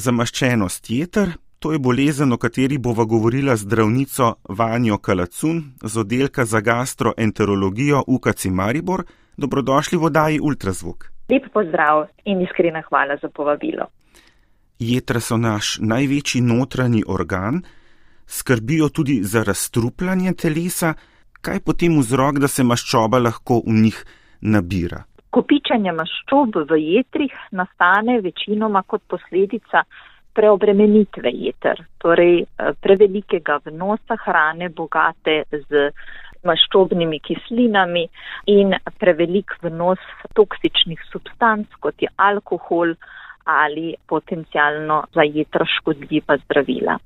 Zamaščenost jeter, to je bolezen, o kateri bova govorila zdravnico Vanjo Kalacun z oddelka za gastroenterologijo UKC Maribor. Dobrodošli v oddaji Ultrazvok. Lep pozdrav in iskrena hvala za povabilo. Jetra so naš največji notranji organ, skrbijo tudi za razstrupljanje telesa. Kaj potem vzrok, da se maščoba lahko v njih nabira? Kopičanje maščob v jetrih nastane večinoma kot posledica preobremenitve jeter, torej eh, prevelikega vnosa hrane, bogate z maščobnimi kislinami in prevelik vnos toksičnih substanc, kot je alkohol ali potencijalno za jetra škodljiva zdravila.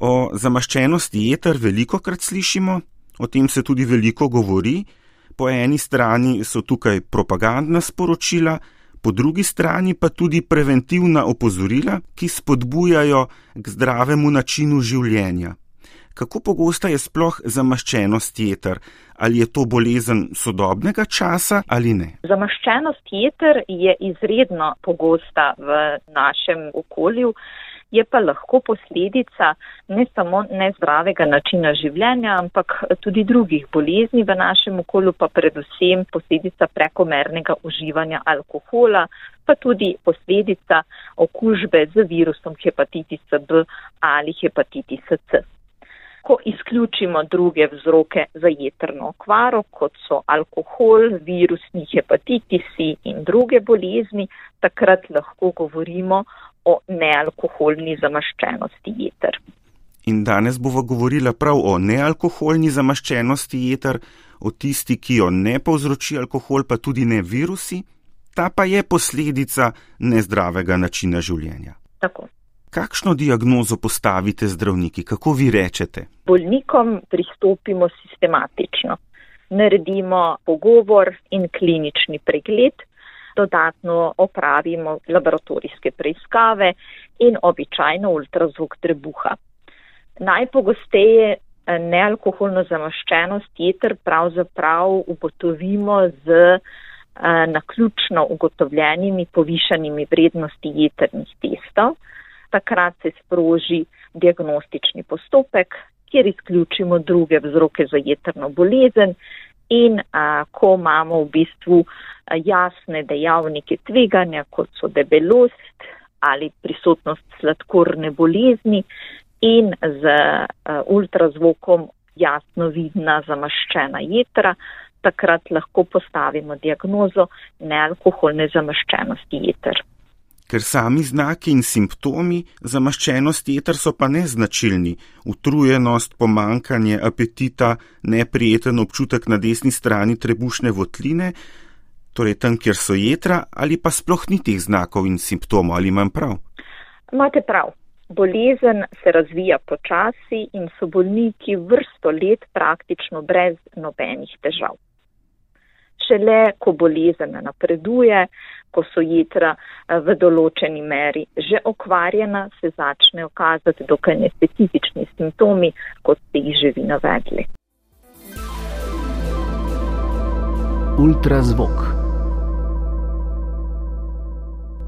O zamaščenosti jeter veliko krat slišimo, o tem se tudi veliko govori po eni strani so tukaj propagandna sporočila, po drugi strani pa tudi preventivna opozorila, ki spodbujajo k zdravemu načinu življenja. Kako pogosta je sploh zamaščenost jeter? Ali je to bolezen sodobnega časa ali ne? Zamaščenost jeter je izredno pogosta v našem okolju je pa lahko posledica ne samo nezdravega načina življenja, ampak tudi drugih bolezni v našem okolju, pa predvsem posledica prekomernega uživanja alkohola, pa tudi posledica okužbe z virusom hepatitisa B ali hepatitisa C. Ko izključimo druge vzroke za jetrno okvaro, kot so alkohol, virusni hepatitisi in druge bolezni, takrat lahko govorimo o nealkoholni zamaščenosti jeter. In danes bomo govorili prav o nealkoholni zamaščenosti jeter, o tisti, ki jo ne povzroči alkohol, pa tudi ne virusi, ta pa je posledica nezdravega načina življenja. Tako. Kakšno diagnozo postavite zdravniki, kako vi rečete? Bolnikom pristopimo sistematično. Naredimo pogovor in klinični pregled, dodatno opravimo laboratorijske preiskave in običajno ultrazvuk trebuha. Najpogosteje eh, nealkoholno zamaščenost jeter pravzaprav ugotovimo z eh, naključno ugotovljenimi povišanimi vrednosti jeternih testov. Takrat se sproži diagnostični postopek, kjer izključimo druge vzroke za jeterno bolezen in a, ko imamo v bistvu jasne dejavnike tveganja, kot so debelost ali prisotnost sladkorne bolezni in z uh, ultrazvokom jasno vidna zamaščena jetra, takrat lahko postavimo diagnozo nealkoholne zamaščenosti jeter. Ker sami znaki in simptomi zamaščenosti jeter so pa neznačilni, utrujenost, pomankanje apetita, neprijeten občutek na desni strani trebušne votline, torej tam, kjer so jedra, ali pa sploh ni teh znakov in simptomov, ali imam prav? Imate prav. Bolezen se razvija počasi in so bolniki vrsto let praktično brez nobenih težav. Šele, ko bolezen napreduje, ko so jedra eh, v določeni meri že okvarjena, se začnejo kazati dokaj nespecifični simptomi, kot ste jih že vi navedli. Ultrazvok.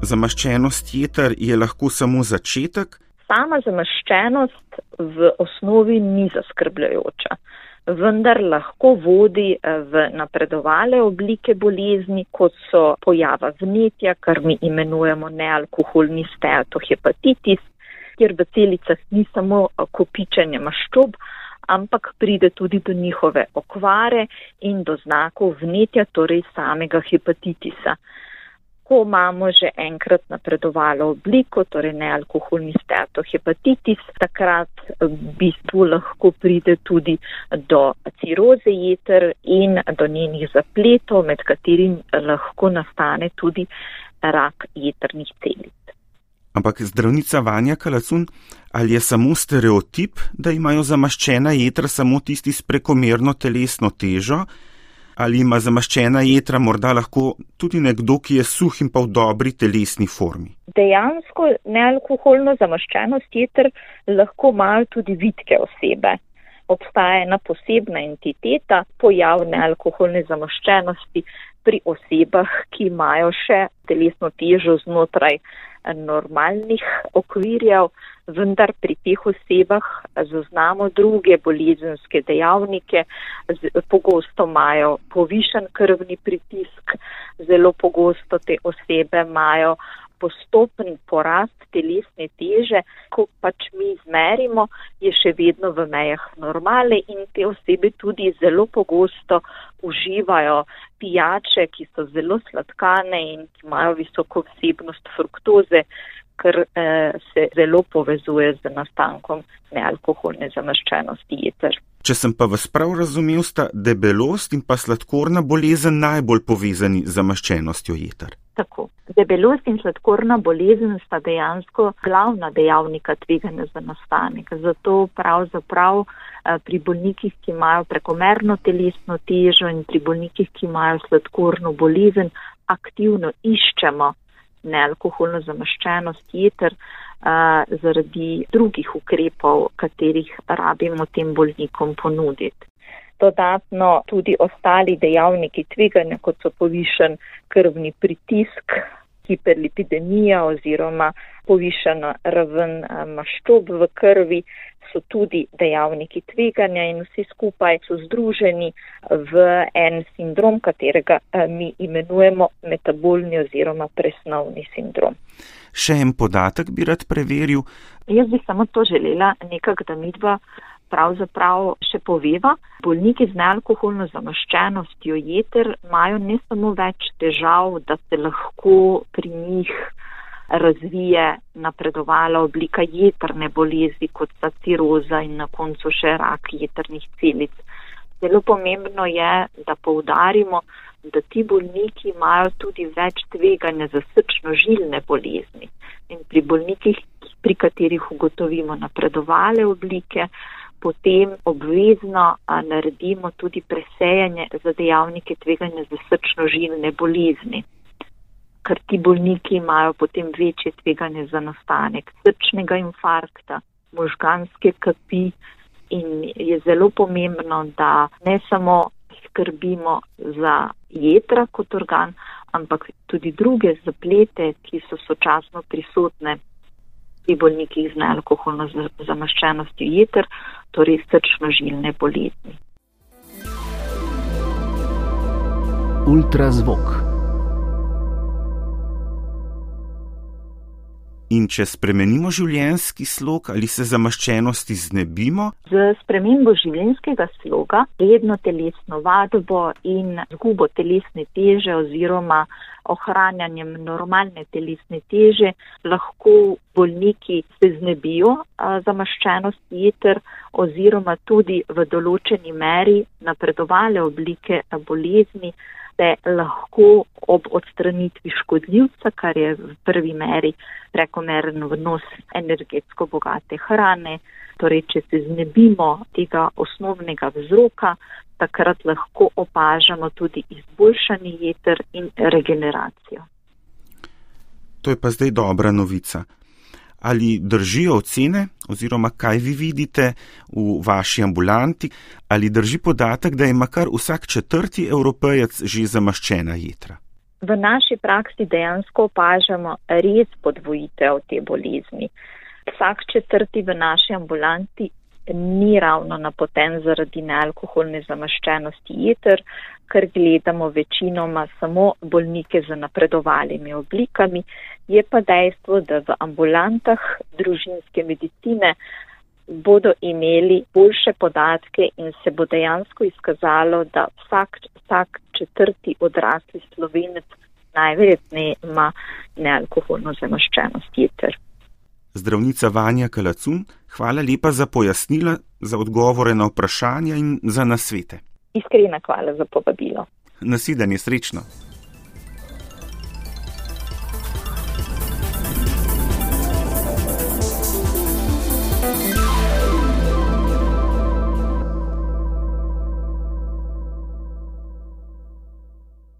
Zamaščenost jeter je lahko samo začetek. Sama zamaščenost v osnovi ni zaskrbljajoča, vendar lahko vodi eh, v napredovale oblike bolezni, kot so pojava vnetja, kar mi imenujemo nealkoholni steatohepatitis, kjer v celicah ni samo eh, kopičenje maščob, ampak pride tudi do njihove okvare in do znakov vnetja, torej samega hepatitisa ko imamo že enkrat napredovalo obliko, torej nealkoholni steatohepatitis, takrat v bistvu lahko pride tudi do ciroze jeter in do njenih zapletov, med katerim lahko nastane tudi rak jeternih celic. Ampak zdravnica Vanja Kalacun, ali je samo stereotip, da imajo zamaščena jedra samo tisti s prekomerno telesno težo? Ali ima zamaščena jedra morda lahko tudi nekdo, ki je suh in pa v dobri telesni formi. Dejansko nealkoholno zamaščenost jedr lahko imajo tudi vitke osebe. Obstaja ena posebna entiteta pojavne alkoholne zamaščenosti pri osebah, ki imajo še telesno težo znotraj normalnih okvirjev, vendar pri teh osebah zaznamo druge bolezenske dejavnike, pogosto imajo povišen krvni pritisk, zelo pogosto te osebe imajo postopen porast telesne teže, ko pač mi izmerimo, je še vedno v mejah normale in te osebe tudi zelo pogosto uživajo pijače, ki so zelo sladkane in ki imajo visoko vsebnost fruktoze, kar eh, se zelo povezuje z nastankom nealkoholne zamaščenosti jeter. Če sem pa vas prav razumel, sta debelost in pa sladkorna bolezen najbolj povezani z zamaščenostjo jeter. Tako. Debelost in sladkorna bolezen sta dejansko glavna dejavnika tveganja za nastanek. Zato pravzaprav eh, pri bolnikih, ki imajo prekomerno telesno težo in pri bolnikih, ki imajo sladkorno bolezen, aktivno iščemo nealkoholno zamaščenost jeter uh, zaradi drugih ukrepov, katerih rabimo tem bolnikom ponuditi. Dodatno tudi ostali dejavniki tveganja, kot so povišen krvni pritisk, hiperlipidemija oziroma povišena raven maščob v krvi, so tudi dejavniki tveganja in vsi skupaj so združeni v en sindrom, katerega eh, mi imenujemo metabolni oziroma presnovni sindrom. Še en podatek bi rad preveril. Jaz bi samo to želela, nekak, da midva pravzaprav še poveva. Bolniki z nealkoholno zamaščenostjo jeter imajo ne samo več težav, da se lahko pri njih razvije napredovala oblika jetrne bolezni, kot sta ciroza in na koncu še rak jetrnih celic. Zelo pomembno je, da poudarimo, da ti bolniki imajo tudi več tveganja za srčno-žilne bolezni. In pri bolnikih, pri katerih ugotovimo napredovale oblike, potem obvezno naredimo tudi presejanje za dejavnike tveganja za srčno-žilne bolezni. Ker ti bolniki imajo potem večje tveganje za nastanek srčnega infarkta, možganske kapi in je zelo pomembno, da ne samo skrbimo za jedra kot organ, ampak tudi druge zaplete, ki so sočasno prisotne. Pri bolnikih z nealkoholno zamaščenostjo jeter, torej srčno-žilne bolezni. Ultrazvok. In če spremenimo življenjski slog ali se zamaščenosti znebimo? Z spremembo življenjskega sloga, redno telesno vadbo in zgubo telesne teže oziroma ohranjanjem normalne telesne teže lahko bolniki se znebijo zamaščenosti jeter oziroma tudi v določeni meri napredovale oblike bolezni se lahko ob odstranitvi škodljivca, kar je v prvi meri prekomeren vnos energetsko bogate hrane, torej če se znebimo tega osnovnega vzroka, takrat lahko opažamo tudi izboljšanje jeter in regeneracijo. To je pa zdaj dobra novica ali držijo ocene, oziroma kaj vi vidite v vaši ambulanti, ali drži podatek, da ima kar vsak četrti evropejec že zamaščena jedra. V naši praksi dejansko opažamo res podvojitev te bolezni. Vsak četrti v naši ambulanti ni ravno napoten zaradi nealkoholne zamaščenosti jeter, ker gledamo večinoma samo bolnike z napredovalimi oblikami, je pa dejstvo, da v ambulantah družinske medicine bodo imeli boljše podatke in se bo dejansko izkazalo, da vsak, vsak četrti odrasli slovenec najverjetneje ima nealkoholno zamaščenost jeter. Zdravnica Vanja Kalacun, hvala lepa za pojasnila, za odgovore na vprašanja in za nasvete. Iskrena hvala za povabilo. Nasidanje srečno.